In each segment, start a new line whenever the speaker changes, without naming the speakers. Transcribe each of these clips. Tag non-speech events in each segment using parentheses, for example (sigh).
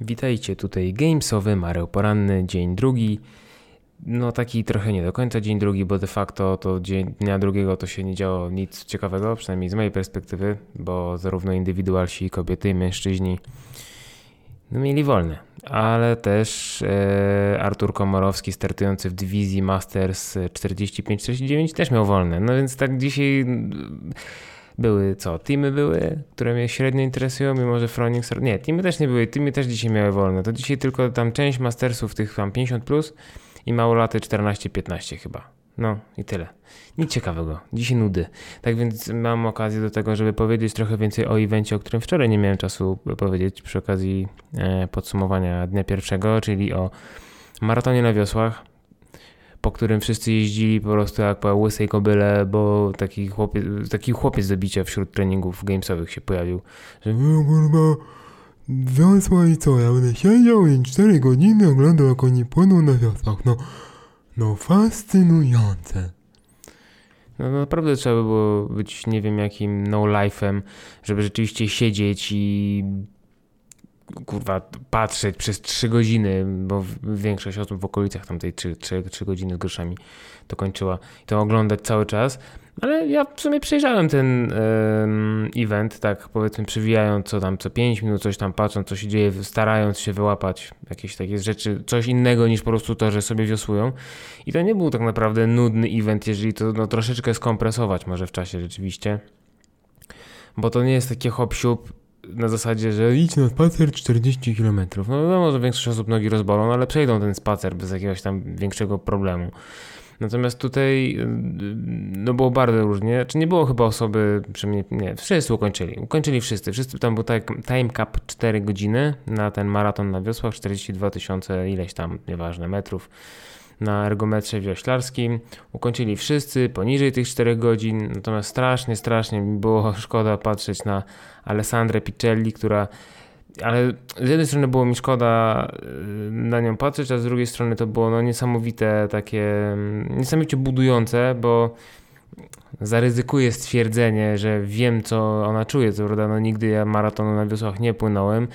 Witajcie, tutaj Gamesowy Mareł Poranny, dzień drugi. No taki trochę nie do końca dzień drugi, bo de facto to dzień, dnia drugiego to się nie działo nic ciekawego, przynajmniej z mojej perspektywy, bo zarówno indywidualsi, kobiety i mężczyźni no, mieli wolne. Ale też e, Artur Komorowski startujący w dywizji Masters 45-49 też miał wolne. No więc tak dzisiaj były co? Teamy były, które mnie średnio interesują, mimo że Fronix. Nie, teamy też nie były, teamy też dzisiaj miały wolne. To dzisiaj tylko tam część Mastersów, tych tam 50 plus i małolaty 14-15 chyba. No i tyle. Nic ciekawego. Dzisiaj nudy. Tak więc mam okazję do tego, żeby powiedzieć trochę więcej o evencie, o którym wczoraj nie miałem czasu powiedzieć przy okazji e, podsumowania dnia pierwszego, czyli o maratonie na wiosłach po którym wszyscy jeździli po prostu jak po łysej kobyle, bo taki chłopiec, taki chłopiec do bicia wśród treningów gamesowych się pojawił, że kurwa, wiosła i co, ja będę siedział i 4 godziny oglądał jak oni płyną na wiosłach, no, no fascynujące. No naprawdę trzeba by było być nie wiem jakim no-life'em, żeby rzeczywiście siedzieć i kurwa, patrzeć przez 3 godziny, bo większość osób w okolicach tamtej 3, 3, 3 godziny z groszami to kończyła. To oglądać cały czas. Ale ja w sumie przejrzałem ten um, event, tak powiedzmy przewijając co tam co 5 minut, coś tam patrząc, co się dzieje, starając się wyłapać jakieś takie rzeczy, coś innego niż po prostu to, że sobie wiosłują. I to nie był tak naprawdę nudny event, jeżeli to no, troszeczkę skompresować może w czasie rzeczywiście. Bo to nie jest takie hop na zasadzie, że idź na spacer 40 km. No wiadomo, że większość osób nogi rozbolą, no ale przejdą ten spacer bez jakiegoś tam większego problemu. Natomiast tutaj no było bardzo różnie. Czy nie było chyba osoby, przynajmniej nie, wszyscy ukończyli. Ukończyli wszyscy. Wszyscy tam był time cap 4 godziny na ten maraton na wiosłach, 42 tysiące ileś tam, nieważne, metrów na ergometrze wioślarskim. Ukończyli wszyscy poniżej tych 4 godzin, natomiast strasznie, strasznie mi było (laughs) szkoda patrzeć na Alessandrę Picelli, która ale z jednej strony było mi szkoda y, na nią patrzeć, a z drugiej strony to było no niesamowite, takie mm, niesamowicie budujące, bo zaryzykuję stwierdzenie, że wiem, co ona czuje. Co prawda, no nigdy ja maratonu na wiosłach nie płynąłem,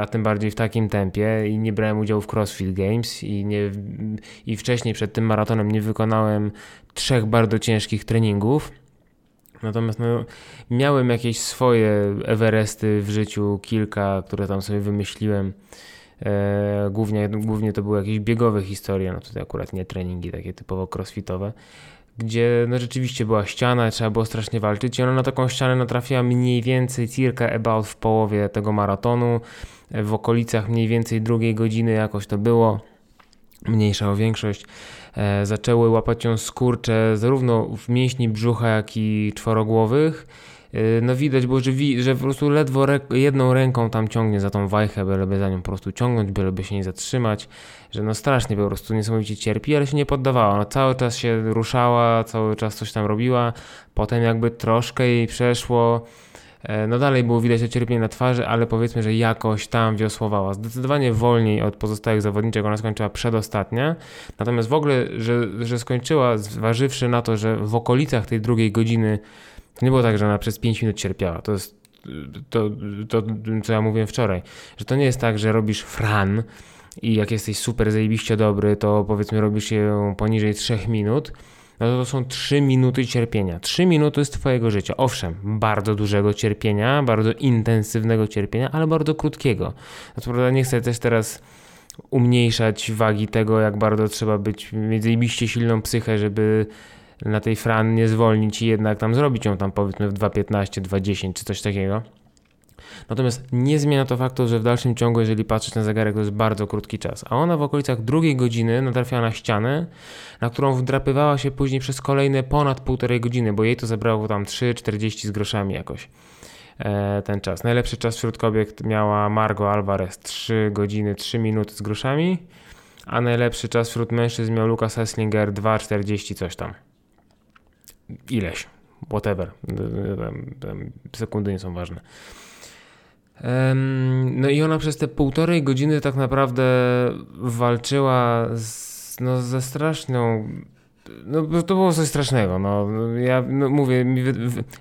a tym bardziej w takim tempie i nie brałem udziału w CrossFit Games i, nie, i wcześniej przed tym maratonem nie wykonałem trzech bardzo ciężkich treningów. Natomiast no, miałem jakieś swoje Everesty w życiu, kilka, które tam sobie wymyśliłem. E, głównie, głównie to były jakieś biegowe historie, no tutaj akurat nie treningi takie typowo crossfitowe gdzie no rzeczywiście była ściana, trzeba było strasznie walczyć i ona na taką ścianę natrafiła mniej więcej circa about w połowie tego maratonu, w okolicach mniej więcej drugiej godziny jakoś to było, mniejsza o większość. E, zaczęły łapać ją skurcze zarówno w mięśni brzucha, jak i czworogłowych, no widać było, że, wi że po prostu ledwo jedną ręką tam ciągnie za tą wajchę, byleby za nią po prostu ciągnąć, byleby się nie zatrzymać, że no strasznie po prostu niesamowicie cierpi, ale się nie poddawała. No cały czas się ruszała, cały czas coś tam robiła, potem jakby troszkę jej przeszło, e, no dalej było widać to cierpienie na twarzy, ale powiedzmy, że jakoś tam wiosłowała. Zdecydowanie wolniej od pozostałych zawodniczek, ona skończyła przedostatnia. Natomiast w ogóle, że, że skończyła, zważywszy na to, że w okolicach tej drugiej godziny nie było tak, że ona przez 5 minut cierpiała. To jest to, to, co ja mówiłem wczoraj, że to nie jest tak, że robisz fran i jak jesteś super zajebiście dobry, to powiedzmy robisz je poniżej 3 minut, no to to są 3 minuty cierpienia. 3 minuty z twojego życia. Owszem, bardzo dużego cierpienia, bardzo intensywnego cierpienia, ale bardzo krótkiego. No to prawda nie chcę też teraz umniejszać wagi tego, jak bardzo trzeba być, mieć zajebiście silną psychę, żeby na tej Fran nie zwolnić i jednak tam zrobić ją tam powiedzmy w 2.15, 2.10 czy coś takiego. Natomiast nie zmienia to faktu, że w dalszym ciągu, jeżeli patrzeć na zegarek, to jest bardzo krótki czas. A ona w okolicach drugiej godziny natrafiała na ścianę, na którą wdrapywała się później przez kolejne ponad półtorej godziny, bo jej to zabrało tam 3,40 z groszami jakoś e, ten czas. Najlepszy czas wśród kobiet miała Margo Alvarez 3 godziny 3 minuty z groszami, a najlepszy czas wśród mężczyzn miał Lukas Hesslinger 2,40 coś tam ileś, whatever, sekundy nie są ważne. No i ona przez te półtorej godziny tak naprawdę walczyła z, no, ze straszną no to było coś strasznego. No, ja no, mówię, mi,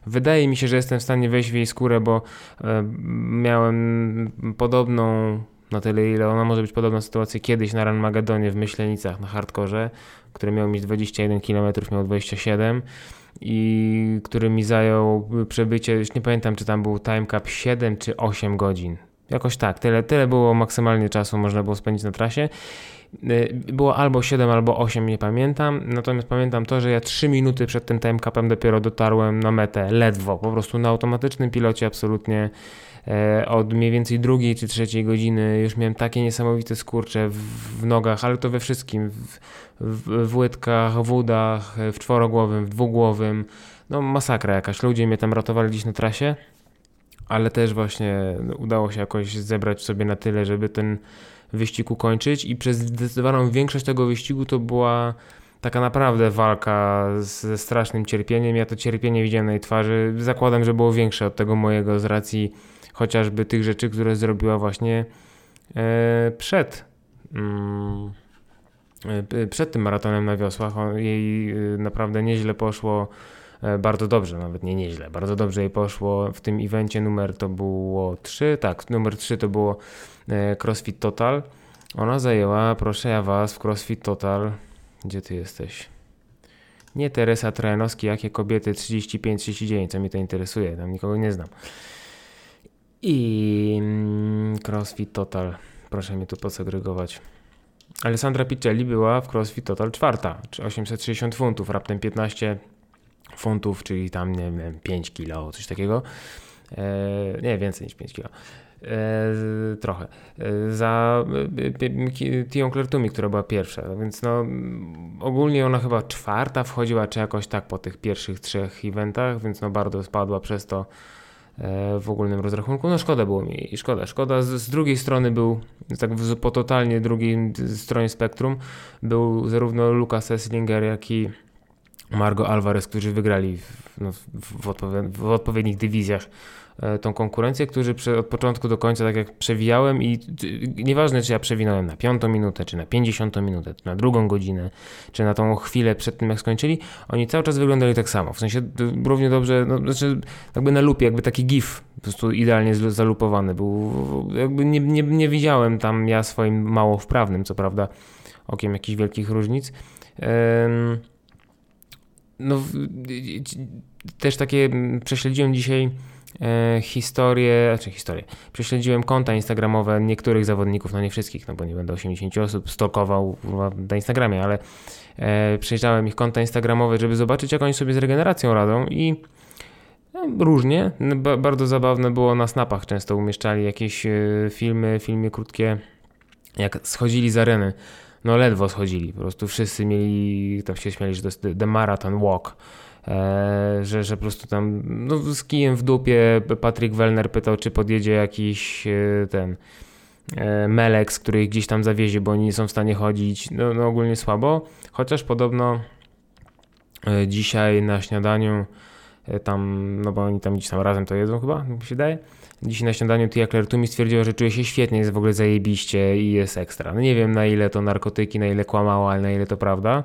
wydaje mi się, że jestem w stanie wejść w jej skórę, bo e, miałem podobną Na tyle, ile ona może być podobna sytuacji kiedyś na Ranmagedonie w Myślenicach na hardkorze, który miał mieć 21 km, miał 27 i który mi zajął przebycie, już nie pamiętam czy tam był time cap 7 czy 8 godzin. Jakoś tak, tyle, tyle było maksymalnie czasu można było spędzić na trasie. Y, było albo 7, albo 8, nie pamiętam. Natomiast pamiętam to, że ja 3 minuty przed tym time capem dopiero dotarłem na metę, ledwo, po prostu na automatycznym pilocie absolutnie. E, od mniej więcej drugiej czy trzeciej godziny już miałem takie niesamowite skurcze w, w nogach, ale to we wszystkim, w, w, w łydkach, w udach, w czworogłowym, w dwugłowym, no masakra jakaś, ludzie mnie tam ratowali gdzieś na trasie, ale też właśnie udało się jakoś zebrać sobie na tyle, żeby ten wyścig ukończyć i przez zdecydowaną większość tego wyścigu to była taka naprawdę walka ze strasznym cierpieniem. Ja to cierpienie widziałem na jej twarzy. Zakładam, że było większe od tego mojego z racji chociażby tych rzeczy, które zrobiła właśnie e, przed. Mm, e, przed tym maratonem na wiosłach jej e, naprawdę nieźle poszło, bardzo dobrze, nawet nie nieźle, bardzo dobrze jej poszło w tym evencie numer to było 3, tak, numer 3 to było CrossFit Total. Ona zajęła, proszę ja was, w CrossFit Total, gdzie ty jesteś? Nie Teresa Trojanowski, jakie kobiety 35-39, co mnie to interesuje, tam nikogo nie znam. I mm, CrossFit Total, proszę mnie tu posegregować. Alessandra Piccelli była w CrossFit Total czwarta, czy 860 funtów, raptem 15 funtów, czyli tam nie wiem, 5 kilo, coś takiego. Eee, nie, więcej niż 5 kilo. Eee, trochę. Eee, za e, Tią Klertumi, która była pierwsza, więc no ogólnie ona chyba czwarta wchodziła, czy jakoś tak po tych pierwszych trzech eventach, więc no bardzo spadła przez to E, w ogólnym rozrachunku. No szkoda było mi i szkoda, szkoda. Z, z, drugiej strony był, tak po totalnie drugiej stronie spektrum, był zarówno Lucas Esslinger, jak i Margo Alvarez, którzy wygrali w, no, w, odpowied w odpowiednich dywizjach E, tą konkurencję, którzy przy, od początku do końca tak jak przewijałem i nieważne czy ja przewinąłem na piątą minutę, czy na pięćdziesiątą minutę, czy na drugą godzinę, czy na tą chwilę przed tym jak skończyli, oni cały czas wyglądali tak samo. W sensie równie dobrze, no, znaczy jakby na lupie, jakby taki gif po prostu idealnie zalupowany był. Jakby nie, nie, nie widziałem tam ja swoim mało wprawnym, co prawda, okiem jakichś wielkich różnic. No, też takie prześledziłem dzisiaj e, historię, znaczy historię, prześledziłem konta instagramowe niektórych zawodników, no nie wszystkich, no bo nie będę 80 osób stokował na Instagramie, ale e, przejrzałem ich konta instagramowe, żeby zobaczyć jak oni sobie z regeneracją radzą i no, różnie, bardzo zabawne było na snapach często umieszczali jakieś e, filmy, filmy krótkie, jak schodzili z areny no ledwo schodzili, po prostu wszyscy mieli, tam się śmiali, że to jest the marathon walk, E, że, że po prostu tam no, z kijem w dupie Patryk Wellner pytał, czy podjedzie jakiś e, ten e, Melex, który ich gdzieś tam zawiezie, bo oni nie są w stanie chodzić. No, no ogólnie słabo, chociaż podobno dzisiaj na śniadaniu tam, no bo oni tam gdzieś tam razem to jedzą chyba, mi się daje. Dzisiaj na śniadaniu Tia Claire mi stwierdziła, że czuje się świetnie, jest w ogóle zajebiście i jest ekstra. No nie wiem na ile to narkotyki, na ile kłamała, ale na ile to prawda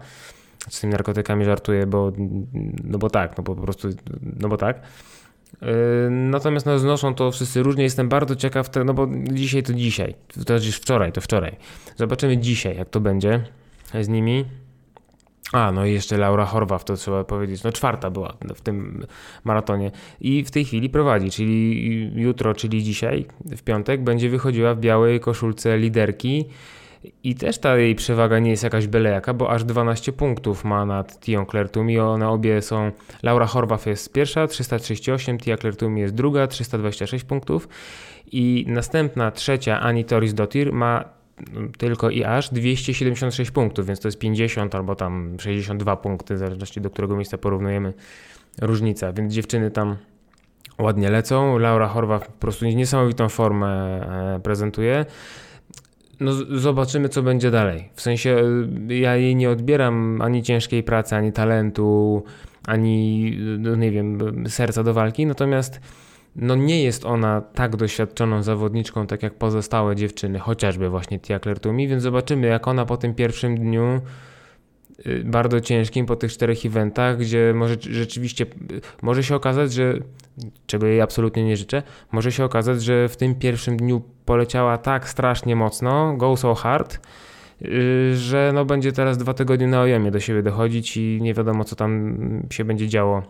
z tymi narkotykami żartuję, bo, no bo tak, no bo po prostu, no bo tak. Yy, natomiast no, znoszą to wszyscy różnie. Jestem bardzo ciekaw, no bo dzisiaj to dzisiaj, to już wczoraj, to wczoraj. Zobaczymy dzisiaj, jak to będzie z nimi. A, no i jeszcze Laura Horwath, to trzeba powiedzieć, no czwarta była w tym maratonie i w tej chwili prowadzi, czyli jutro, czyli dzisiaj, w piątek, będzie wychodziła w białej koszulce liderki i też ta jej przewaga nie jest jakaś byle jaka, bo aż 12 punktów ma nad Tią Klertumi. One obie są. Laura Horwath jest pierwsza, 338, Tia Klertumi jest druga, 326 punktów. I następna, trzecia, Ani Toris Dotir ma tylko i aż 276 punktów, więc to jest 50 albo tam 62 punkty, w zależności do którego miejsca porównujemy różnica. Więc dziewczyny tam ładnie lecą. Laura Horwath po prostu niesamowitą formę e, prezentuje. No zobaczymy, co będzie dalej. W sensie y, ja jej nie odbieram ani ciężkiej pracy, ani talentu, ani no nie wiem, serca do walki, natomiast no nie jest ona tak doświadczoną zawodniczką, tak jak pozostałe dziewczyny, chociażby właśnie Tia Klertumi, więc zobaczymy, jak ona po tym pierwszym dniu y, bardzo ciężkim po tych czterech eventach, gdzie może rzeczywiście może się okazać, że czego jej absolutnie nie życzę, może się okazać, że w tym pierwszym dniu poleciała tak strasznie mocno, go so hard, y, że no będzie teraz dwa tygodnie na ojemie do siebie dochodzić i nie wiadomo co tam się będzie działo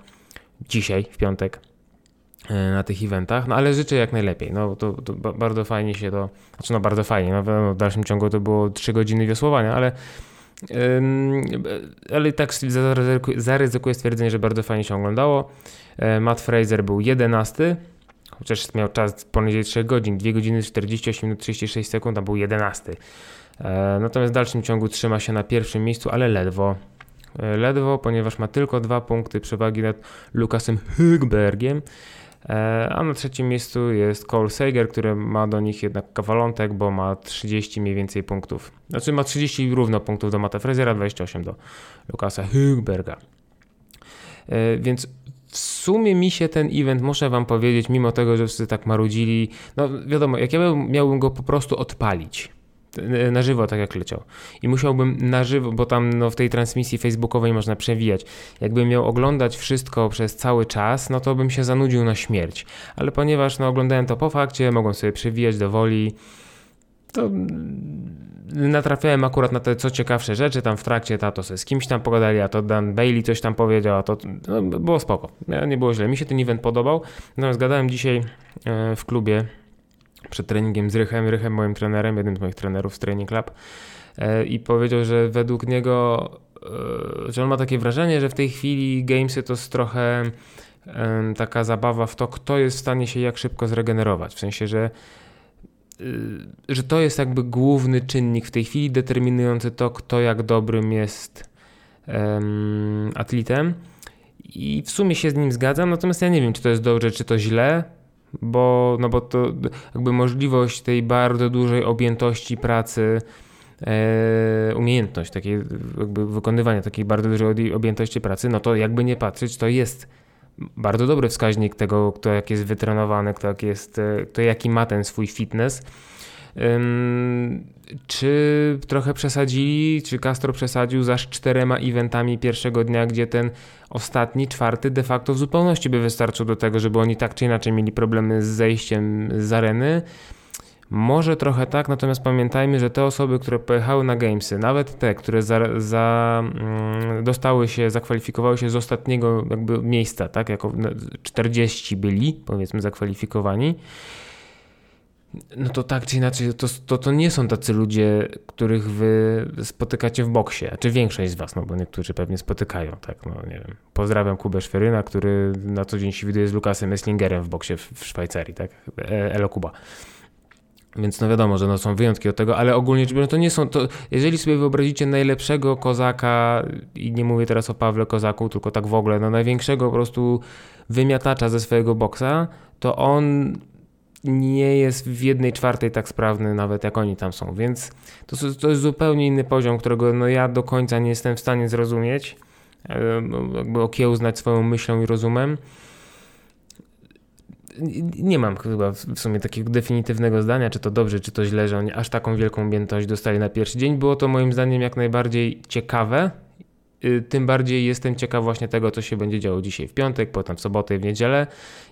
dzisiaj, w piątek. y, na tych eventach, no ale życzę jak najlepiej, no to, to bardzo fajnie się to, znaczy no bardzo fajnie, no w dalszym ciągu to było 3 godziny wiosłowania, ale ale tak zaryzykuję stwierdzenie, że bardzo fajnie się oglądało. E, Matt Fraser był 11, chociaż miał czas poniżej 3 godzin, 2 godziny 48 minut 36 sekund, a był 11. E, natomiast w dalszym ciągu trzyma się na pierwszym miejscu, ale ledwo. E, ledwo, ponieważ ma tylko dwa punkty przewagi nad Lukasem Hygbergiem. A na trzecim miejscu jest Cole Sager, który ma do nich jednak kawalątek, bo ma 30 mniej więcej punktów. Znaczy ma 30 równo punktów do Mata Frezera, 28 do Lukasa Hygberga. Więc w sumie mi się ten event, muszę wam powiedzieć, mimo tego, że wszyscy tak marudzili, no wiadomo, jak ja miałbym go po prostu odpalić na żywo, tak jak leciał. I musiałbym na żywo, bo tam no, w tej transmisji facebookowej można przewijać. Jakbym miał oglądać wszystko przez cały czas, no to bym się zanudził na śmierć. Ale ponieważ no, oglądałem to po fakcie, mogłem sobie przewijać do woli, to natrafiałem akurat na te co ciekawsze rzeczy, tam w trakcie tato sobie z kimś tam pogadali, a to Dan Bailey coś tam powiedział, a to no, było spoko, nie było źle. Mi się ten event podobał, natomiast gadałem dzisiaj e, w klubie przed treningiem z Rychem, Rychem moim trenerem, jednym z moich trenerów z Training Club. E, i powiedział, że według niego, e, że on ma takie wrażenie, że w tej chwili gamesy to jest trochę taka zabawa w to, kto jest w stanie się jak szybko zregenerować, w sensie, że Y, że to jest jakby główny czynnik w tej chwili determinujący to, kto jak dobrym jest um. I w sumie się z nim zgadzam, natomiast ja nie wiem, czy to jest dobrze, czy to źle, bo, no bo to jakby możliwość tej bardzo dużej objętości pracy, e, umiejętność takiej, jakby wykonywania takiej bardzo dużej objętości pracy, no to jakby nie patrzeć, to jest bardzo dobry wskaźnik tego, kto jak jest wytrenowany, kto, jak jest, e, kto jaki ma ten swój fitness. Czy trochę przesadzili, czy Castro przesadził za czterema eventami pierwszego dnia, gdzie ten ostatni, czwarty de facto w zupełności by wystarczył do tego, żeby oni tak czy inaczej mieli problemy z zejściem z areny? Może trochę tak, natomiast pamiętajmy, że te osoby, które pojechały na Gamesy, nawet te, które za, za, mm, dostały się, zakwalifikowały się z ostatniego jakby miejsca, tak, jako 40 byli, powiedzmy, zakwalifikowani, no to tak czy inaczej, to, to, to nie są tacy ludzie, których wy spotykacie w boksie, czy większość z was, no bo niektórzy pewnie spotykają, tak, no nie wiem. Pozdrawiam Kubę Szweryna, który na co dzień się widuje z Lukasem Esslingerem w boksie w, w Szwajcarii, tak, e, Elo Kuba. Więc no wiadomo, że no są wyjątki od tego, ale ogólnie rzecz biorąc to nie są, to jeżeli sobie wyobrazicie najlepszego kozaka i nie mówię teraz o Pawle Kozaku, tylko tak w ogóle, no największego po prostu wymiatacza ze swojego boksa, to on nie jest w jednej czwartej tak sprawny nawet jak oni tam są, więc to, to jest zupełnie inny poziom, którego no ja do końca nie jestem w stanie zrozumieć, jakby okiełznać swoją myślą i rozumem nie mam chyba w sumie takiego definitywnego zdania, czy to dobrze, czy to źle, że oni aż taką wielką objętość dostali na pierwszy dzień. Było to moim zdaniem jak najbardziej ciekawe. Y, tym bardziej jestem ciekaw właśnie tego, co się będzie działo dzisiaj w piątek, potem w sobotę i w niedzielę,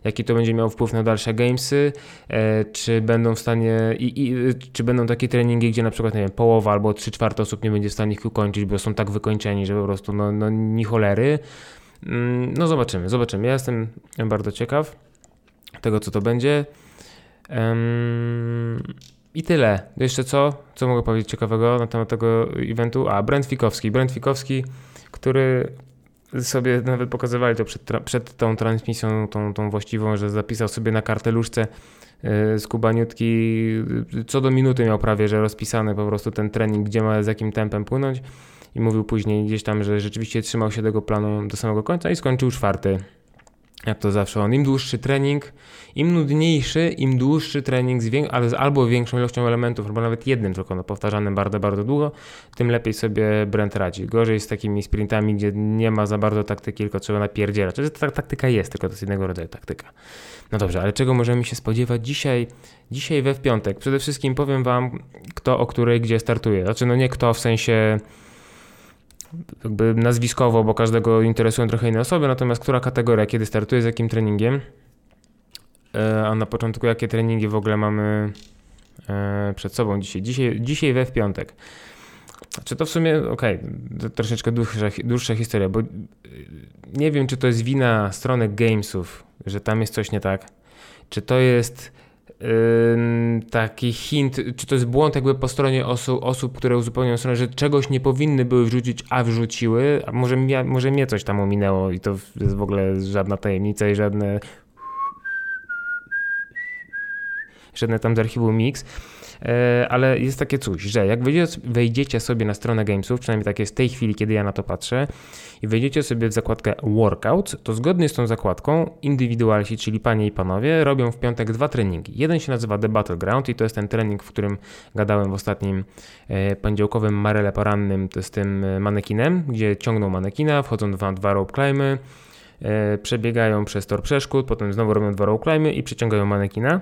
jaki to będzie miało wpływ na dalsze gamesy, e, czy będą w stanie, i, i, czy będą takie treningi, gdzie na przykład, nie wiem, połowa albo trzy czwarte osób nie będzie w stanie ich ukończyć, bo są tak wykończeni, że po prostu no, no ni cholery. Mm, no zobaczymy, zobaczymy. Ja jestem bardzo ciekaw tego, co to będzie. Um, I tyle. Jeszcze co? Co mogę powiedzieć ciekawego na temat tego eventu? A, Brent Fikowski. Brent Fikowski, który sobie nawet pokazywali to przed, przed tą transmisją, tą, tą właściwą, że zapisał sobie na karteluszce yy, z Kubaniutki co do minuty miał prawie, że rozpisany po prostu ten trening, gdzie ma z jakim tempem płynąć i mówił później gdzieś tam, że rzeczywiście trzymał się tego planu do samego końca i skończył czwarty jak to zawsze on, im dłuższy trening, im nudniejszy, im dłuższy trening, z ale z albo większą ilością elementów, albo nawet jednym, tylko no, powtarzanym bardzo, bardzo długo, tym lepiej sobie Brent radzi. Gorzej z takimi sprintami, gdzie nie ma za bardzo taktyki, tylko trzeba napierdzielać. To ta taktyka jest, tylko to jest innego rodzaju taktyka. No dobrze, ale czego możemy się spodziewać dzisiaj, dzisiaj we w piątek? Przede wszystkim powiem wam, kto o której gdzie startuje. Znaczy, no nie kto w sensie jakby nazwiskowo, bo każdego interesują trochę inne osoby, natomiast która kategoria, kiedy startuje, z jakim treningiem, e, a na początku jakie treningi w ogóle mamy e, przed sobą dzisiaj. Dzisiaj, dzisiaj we w piątek. Czy to w sumie, okej, okay, troszeczkę dłuższa, dłuższa historia, bo nie wiem, czy to jest wina strony Gamesów, że tam jest coś nie tak, czy to jest taki hint, czy to jest błąd jakby po stronie osu, osób, które uzupełniają stronę, że czegoś nie powinny były wrzucić, a wrzuciły, a może, może mnie coś tam ominęło i to jest w ogóle żadna tajemnica i żadne żadne tam z archiwum mix, ale jest takie coś, że jak wejdziecie sobie na stronę Gamesów, przynajmniej tak jest w tej chwili, kiedy ja na to patrzę, i wejdziecie sobie w zakładkę Workout, to zgodnie z tą zakładką indywidualsi, czyli panie i panowie, robią w piątek dwa treningi. Jeden się nazywa The Battleground i to jest ten trening, w którym gadałem w ostatnim e, poniedziałkowym marele porannym, z tym e, manekinem, gdzie ciągną manekina, wchodzą dwa, dwa rope climby, e, przebiegają przez tor przeszkód, potem znowu robią dwa rope climby i przeciągają manekina.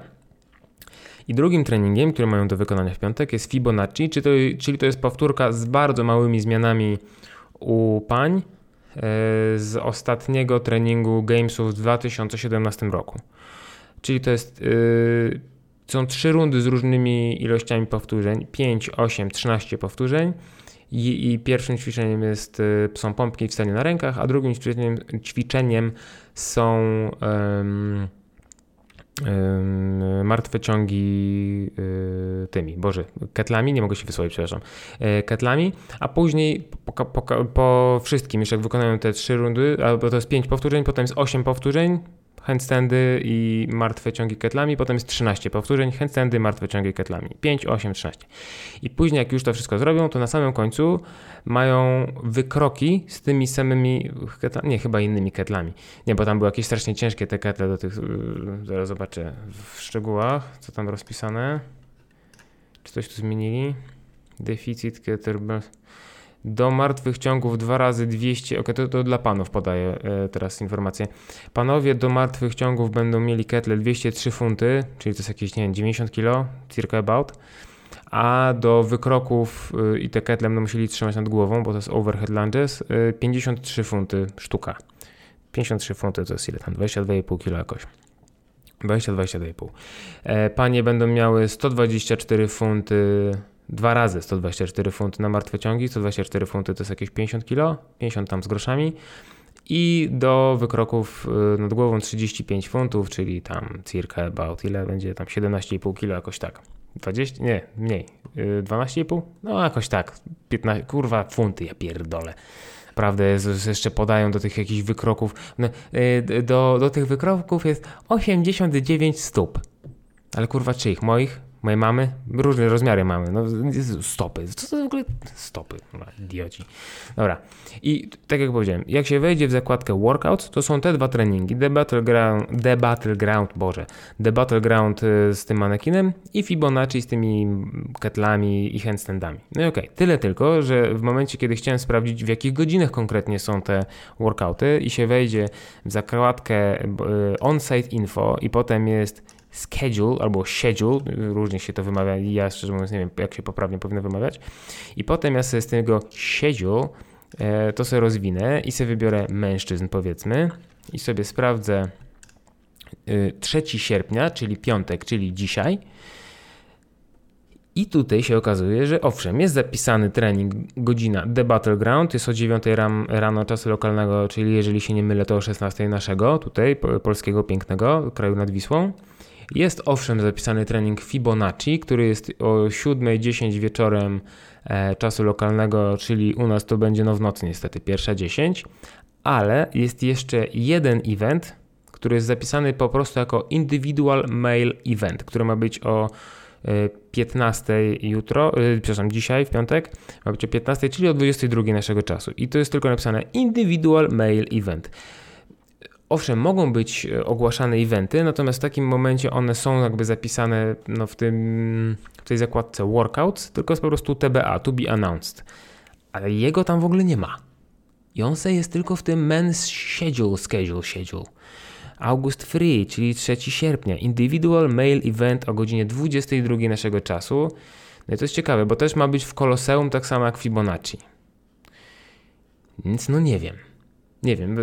I drugim treningiem, który mają do wykonania w piątek jest Fibonacci, czyli to, czyli to jest powtórka z bardzo małymi zmianami u pań e, z ostatniego treningu Gamesów w 2017 roku. Czyli to jest, yy, są trzy rundy z różnymi ilościami powtórzeń, 5, 8, 13 powtórzeń. I, I, pierwszym ćwiczeniem jest, y, są pompki w stanie na rękach, a drugim ćwiczeniem, ćwiczeniem są martwe ciągi y, tymi, boże, ketlami, nie mogę się wysłowić, przepraszam, e, ketlami, a później po, po, po wszystkim, jeszcze jak wykonają te trzy rundy, albo to jest pięć powtórzeń, potem jest osiem powtórzeń, handstandy i martwe ciągi ketlami, potem jest 13 powtórzeń, handstandy, martwe ciągi ketlami. 5, 8, 13. I później jak już to wszystko zrobią, to na samym końcu mają wykroki z tymi samymi, ketlami, nie, chyba innymi ketlami. Nie, bo tam były jakieś strasznie ciężkie te ketle do tych, yy, zaraz zobaczę w szczegółach, co tam rozpisane. Czy coś tu zmienili? Deficit kettlebell do martwych ciągów 2 razy 200, ok, to, to dla panów podaję e, teraz informację. Panowie do martwych ciągów będą mieli ketle 203 funty, czyli to jest jakieś, nie wiem, 90 kg, circa about, a do wykroków e, i te ketle będą musieli trzymać nad głową, bo to jest overhead lunges, e, 53 funty sztuka. 53 funty to jest ile tam, 22,5 kg jakoś. 20-22,5. E, panie będą miały 124 funty dwa razy 124 funty na martwe ciągi, 124 funty to jest jakieś 50 kg, 50 tam z groszami i do wykroków y, nad głową 35 funtów, czyli tam circa about ile będzie tam 17,5 kg jakoś tak. 20, nie, mniej, 12,5? Y, no jakoś tak, 15, kurwa funty, ja pierdolę. Prawda, jeszcze podają do tych jakichś wykroków, no, y, do, do tych wykroków jest 89 stóp. Ale kurwa czyich? Moich? Mojej mamy, różne rozmiary mamy, no stopy, co to w ogóle? Stopy, idioci. Dobra, i tak jak powiedziałem, jak się wejdzie w zakładkę workouts, to są te dwa treningi, The Battleground, The Battleground, Boże, The Battleground y, z tym manekinem i Fibonacci z tymi ketlami i handstandami. No i okej, okay. tyle tylko, że w momencie, kiedy chciałem sprawdzić, w jakich godzinach konkretnie są te workouty i się wejdzie w zakładkę y, on-site info i potem jest schedule albo schedule, różnie się to wymawia, ja szczerze mówiąc nie wiem jak się poprawnie powinno wymawiać. I potem ja sobie z tego schedule e, to sobie rozwinę i sobie wybiorę mężczyzn powiedzmy i sobie sprawdzę 3 y, sierpnia, czyli piątek, czyli dzisiaj. I tutaj się okazuje, że owszem, jest zapisany trening godzina The Battleground, jest o 9 rano czasu lokalnego, czyli jeżeli się nie mylę to o 16 naszego, tutaj polskiego pięknego kraju nad Wisłą. Jest owszem zapisany trening Fibonacci, który jest o 7.10 wieczorem e, czasu lokalnego, czyli u nas to będzie no w nocy niestety, pierwsza 10, ale jest jeszcze jeden event, który jest zapisany po prostu jako Individual Mail Event, który ma być o 15 e, jutro, e, przepraszam, dzisiaj w piątek, ma być o 15, czyli o 22 naszego czasu. I to jest tylko napisane Individual Mail Event. Owszem, mogą być e, ogłaszane eventy, natomiast w takim momencie one są jakby zapisane no, w, tym, w tej zakładce workouts, tylko jest po prostu TBA, to be announced. Ale jego tam w ogóle nie ma. I on se jest tylko w tym men's schedule, schedule, schedule. August Free, czyli 3 sierpnia, individual mail event o godzinie 22 naszego czasu. No i to jest ciekawe, bo też ma być w Koloseum tak samo jak Fibonacci. Więc no nie wiem. Nie wiem,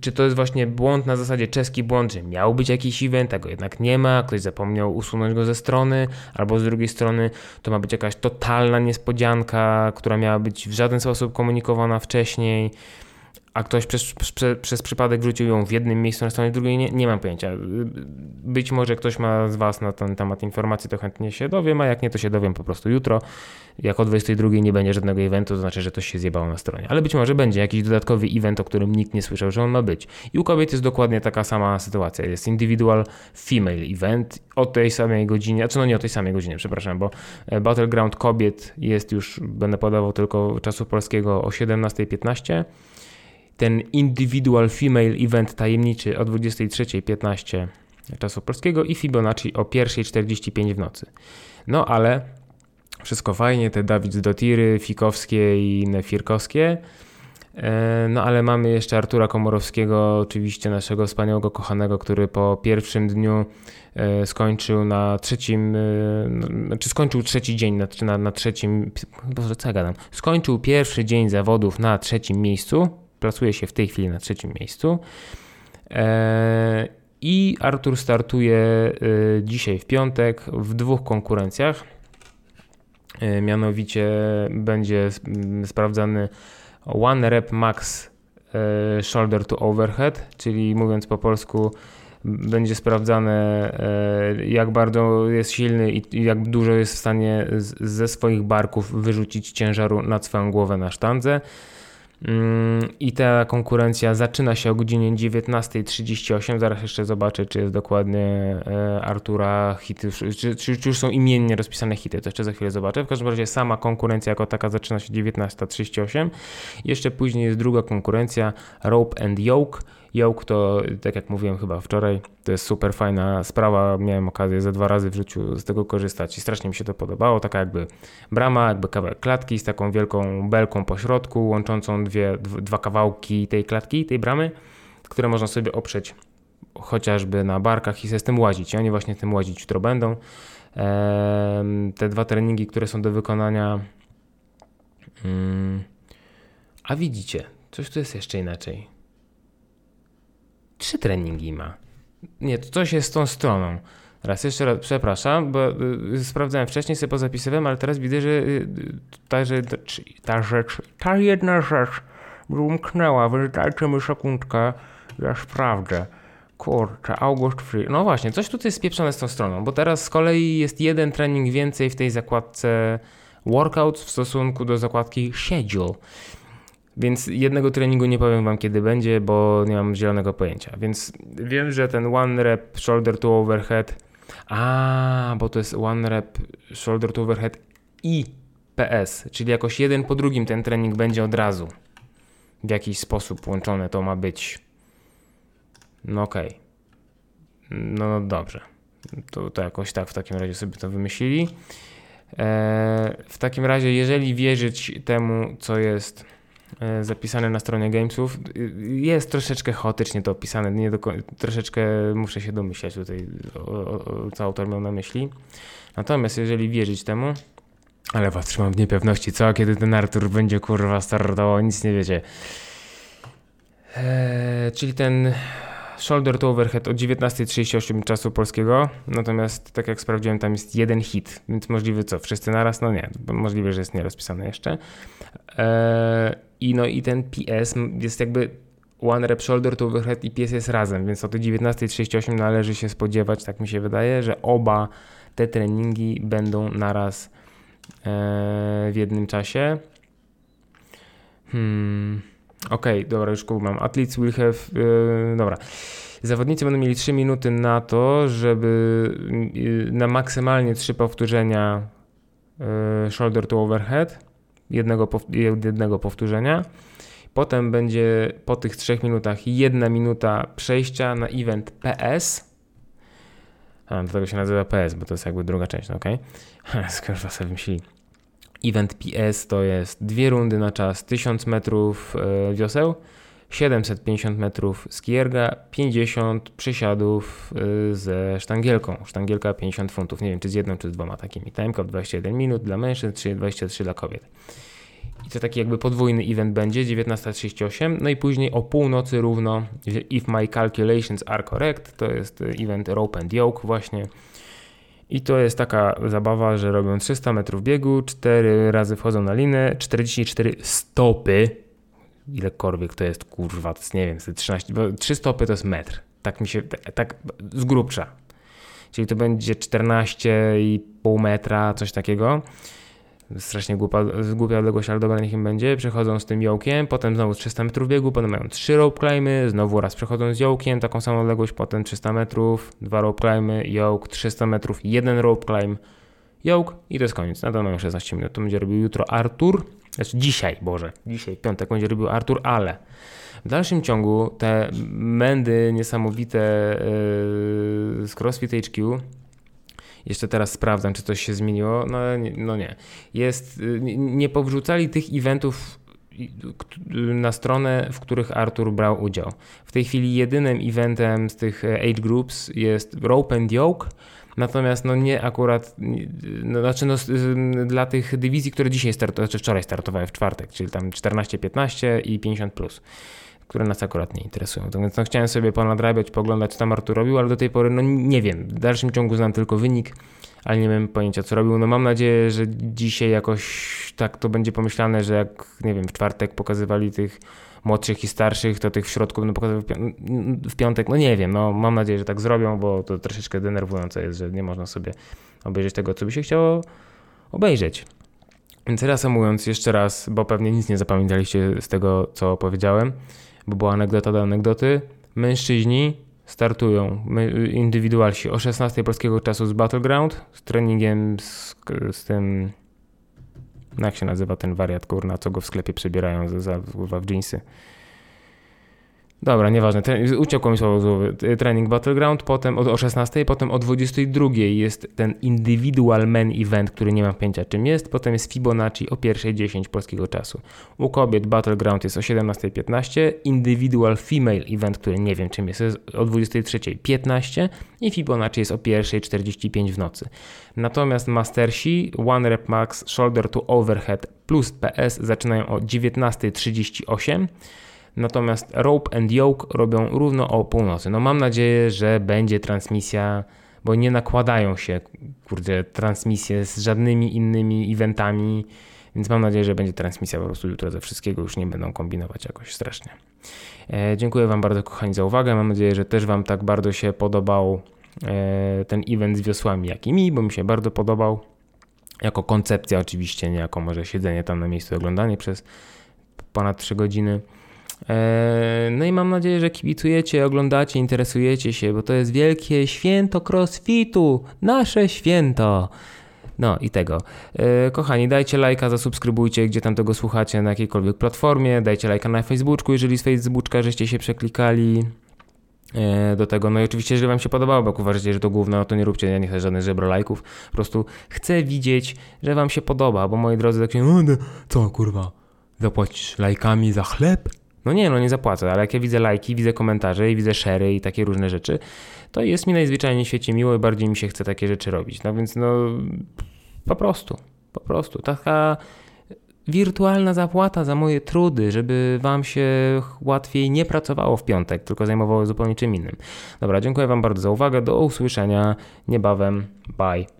czy to jest właśnie błąd na zasadzie czeski błąd, że miał być jakiś event, a go jednak nie ma, ktoś zapomniał usunąć go ze strony, albo z drugiej strony to ma być jakaś totalna niespodzianka, która miała być w żaden sposób komunikowana wcześniej a ktoś przez, przez, przez, przypadek wrzucił ją w jednym miejscu, na stronie drugiej, nie, nie mam pojęcia. Być może ktoś ma z Was na ten temat informacji, to chętnie się dowiem, a jak nie, to się dowiem po prostu jutro. Jak o 22 nie będzie żadnego eventu, to znaczy, że coś się zjebało na stronie. Ale być może będzie jakiś dodatkowy event, o którym nikt nie słyszał, że on ma być. I u kobiet jest dokładnie taka sama sytuacja. Jest individual female event o tej samej godzinie, znaczy no nie o tej samej godzinie, przepraszam, bo e, Battleground kobiet jest już, będę podawał tylko czasu polskiego o 17.15 ten Individual Female Event tajemniczy o 23.15 czasu polskiego i Fibonacci o 1.45 w nocy. No ale wszystko fajnie, te Dawid Dotiry, Fikowskie i inne Firkowskie. E, no ale mamy jeszcze Artura Komorowskiego, oczywiście naszego wspaniałego kochanego, który po pierwszym dniu e, skończył na trzecim, e, znaczy skończył trzeci dzień, czy na, na trzecim, boże co ja gadam, skończył pierwszy dzień zawodów na trzecim miejscu, Plasuje się w tej chwili na trzecim miejscu. E, I Artur startuje e, dzisiaj w piątek w dwóch konkurencjach. E, mianowicie będzie sprawdzany One Rep Max Shoulder to Overhead, czyli mówiąc po polsku, będzie sprawdzane, jak bardzo jest silny i jak dużo jest w stanie ze swoich barków wyrzucić ciężaru na swoją głowę na sztandze. Mm, I ta konkurencja zaczyna się o godzinie 19.38. Zaraz jeszcze zobaczę, czy jest dokładnie e, Artura hity, czy, czy, już są imiennie rozpisane hity. To jeszcze za chwilę zobaczę. W każdym razie sama konkurencja jako taka zaczyna się 19.38. Jeszcze później jest druga konkurencja Rope and Yoke Yoke to, tak jak mówiłem chyba wczoraj, to jest super fajna sprawa. Miałem okazję ze dwa razy w życiu z tego korzystać i strasznie mi się to podobało. Taka jakby brama, jakby kawałek klatki z taką wielką belką po środku, łączącą dwie, dwa kawałki tej klatki, tej bramy, które można sobie oprzeć chociażby na barkach i się z tym łazić. I oni właśnie tym łazić jutro będą. Te dwa treningi, które są do wykonania. Mm, a widzicie, coś tu jest jeszcze inaczej trzy treningi ma. Nie, to coś jest z tą stroną. Raz jeszcze raz, przepraszam, bo y, sprawdzałem wcześniej, sobie pozapisywałem, ale teraz widzę, że y, ta, że ta rzecz, ta jedna rzecz umknęła, więc dajcie mi sekundkę, ja sprawdzę. Kurczę, August Free. No właśnie, coś tutaj jest spieprzone z tą stroną, bo teraz z kolei jest jeden trening więcej w tej zakładce workout w stosunku do zakładki schedule. Więc jednego treningu nie powiem wam kiedy będzie, bo nie mam zielonego pojęcia. Więc wiem, że ten one rep shoulder to overhead. A, bo to jest one rep shoulder to overhead i PS, czyli jakoś jeden po drugim ten trening będzie od razu. W jakiś sposób łączone to ma być. No okej. Okay. No, no dobrze. To, to jakoś tak w takim razie sobie to wymyślili. Eee, w takim razie, jeżeli wierzyć temu, co jest zapisane na stronie Gamesów. Jest troszeczkę chaotycznie to opisane, nie do, troszeczkę muszę się domyślać tutaj, o, o, co autor miał na myśli. Natomiast jeżeli wierzyć temu, ale was trzymam w niepewności, co kiedy ten Artur będzie kurwa startował, nic nie wiecie. Eee, czyli ten shoulder to overhead o 19.38 czasu polskiego, natomiast tak jak sprawdziłem, tam jest jeden hit, więc możliwe co, wszyscy naraz? No nie, możliwe, że jest nierozpisane jeszcze. Eee, i no i ten PS jest jakby one rep shoulder to overhead i PS jest razem, więc o tej 19.38 należy się spodziewać, tak mi się wydaje, że oba te treningi będą naraz e, w jednym czasie. Hmm. Okej, okay, dobra, już mam. Athletes will have. E, dobra. Zawodnicy będą mieli 3 minuty na to, żeby e, na maksymalnie 3 powtórzenia e, shoulder to overhead jednego, jednego powtórzenia. Potem będzie po tych trzech minutach jedna minuta przejścia na event PS. A, do tego się nazywa PS, bo to jest jakby druga część, no ok? (laughs) Skoro sobie myśli. Event PS to jest dwie rundy na czas 1000 metrów e, wioseł, 750 metrów skierga, 50 przysiadów e, ze sztangielką. Sztangielka 50 funtów. Nie wiem, czy z jedną, czy z dwoma takimi. Timecap 21 minut dla mężczyzn, 23 dla kobiet. I to taki jakby podwójny event będzie, 19.38. No i później o północy równo, if my calculations are correct, to jest event Rope and Yoke właśnie. I to jest taka zabawa, że robią 300 metrów biegu, 4 razy wchodzą na linę, 44 stopy. Ilekolwiek to jest, kurwa, to jest, nie wiem, 13, 3 stopy to jest metr. Tak mi się, tak z grubsza. Czyli to będzie 14,5 metra, coś takiego strasznie głupia, głupia odległość, ale dobra, niech im będzie. Przechodzą z tym jołkiem, potem znowu 300 metrów biegu, potem mają 3 rope climby, znowu raz przechodzą z jołkiem, taką samą odległość, potem 300 metrów, 2 rope climby, yoke, 300 metrów, jeden rope climb, yoke i to jest koniec. Na to mają 16 minut. To będzie robił jutro Artur, znaczy dzisiaj, Boże, dzisiaj, piątek będzie robił Artur, ale w dalszym ciągu te mędy niesamowite yy, z CrossFit HQ jeszcze teraz sprawdzam, czy coś się zmieniło. No, no nie. Jest, y, nie powrzucali tych eventów na stronę, w których Artur brał udział. W tej chwili jedynym eventem z tych e, age groups jest Rope and Yoke, natomiast no nie akurat, no, znaczy no, dla tych dywizji, które dzisiaj startowały, czy wczoraj startowały w czwartek, czyli tam 14-15 i 50+. Plus które nas akurat nie interesują. Tak więc no, chciałem sobie ponadrabiać, poglądać, co tam Artur robił, ale do tej pory no nie wiem. W dalszym ciągu znam tylko wynik, ale nie mam pojęcia, co robił. No mam nadzieję, że dzisiaj jakoś tak to będzie pomyślane, że jak, nie wiem, w czwartek pokazywali tych młodszych i starszych, to tych w środku będą w piątek. No nie wiem, no mam nadzieję, że tak zrobią, bo to troszeczkę denerwujące jest, że nie można sobie obejrzeć tego, co by się chciało obejrzeć. Więc reasumując jeszcze raz, bo pewnie nic nie zapamiętaliście z tego, co powiedziałem, bo była anegdota do anegdoty. Mężczyźni startują, indywidualsi o 16 polskiego czasu z Battleground, z treningiem z, z tym, no jak się nazywa ten wariat, kurna, co go w sklepie przebierają za, za, w jeansy. Dobra, nieważne. Uciekło mi słowo z głowy. Trening Battleground, potem o 16, potem o 22 jest ten Individual Men Event, który nie mam pojęcia czym jest, potem jest Fibonacci o 1.10 polskiego czasu. U kobiet Battleground jest o 17.15, Individual Female Event, który nie wiem czym jest, jest o 23.15 i Fibonacci jest o 1.45 w nocy. Natomiast Mastersi, One Rep Max, Shoulder to Overhead plus PS zaczynają o 19.38 Natomiast Rope and Yoke robią równo o północy. No mam nadzieję, że będzie transmisja, bo nie nakładają się, kurde, transmisje z żadnymi innymi eventami, więc mam nadzieję, że będzie transmisja po prostu jutro ze wszystkiego, już nie będą kombinować jakoś strasznie. E, dziękuję Wam bardzo kochani za uwagę, mam nadzieję, że też Wam tak bardzo się podobał e, ten event z wiosłami, jak i mi, bo mi się bardzo podobał. Jako koncepcja oczywiście, nie jako może siedzenie tam na miejscu oglądanie przez ponad 3 godziny. E, no i mam nadzieję, że kibicujecie, oglądacie, interesujecie się, bo to jest wielkie święto crossfitu, nasze święto. No i tego. E, kochani, dajcie lajka, zasubskrybujcie, gdzie tam tego słuchacie, na jakiejkolwiek platformie. Dajcie lajka na Facebooku, jeżeli z Facebooka żeście się przeklikali e, do tego. No i oczywiście, jeżeli wam się podobało, bo uważacie, że to główne, no to nie róbcie, ja nie chcę żadnych żebro lajków. Po prostu chcę widzieć, że wam się podoba, bo moi drodzy tak się, no, co kurwa, zapłacisz lajkami za chleb? No nie, no nie zapłacę, ale jak ja widzę lajki, widzę komentarze i widzę szery i takie różne rzeczy, to jest mi najzwyczajniej w świecie miło i bardziej mi się chce takie rzeczy robić. No więc no po prostu, po prostu. Taka wirtualna zapłata za moje trudy, żeby wam się łatwiej nie pracowało w piątek, tylko zajmowało zupełnie czym innym. Dobra, dziękuję wam bardzo za uwagę. Do usłyszenia niebawem. Bye.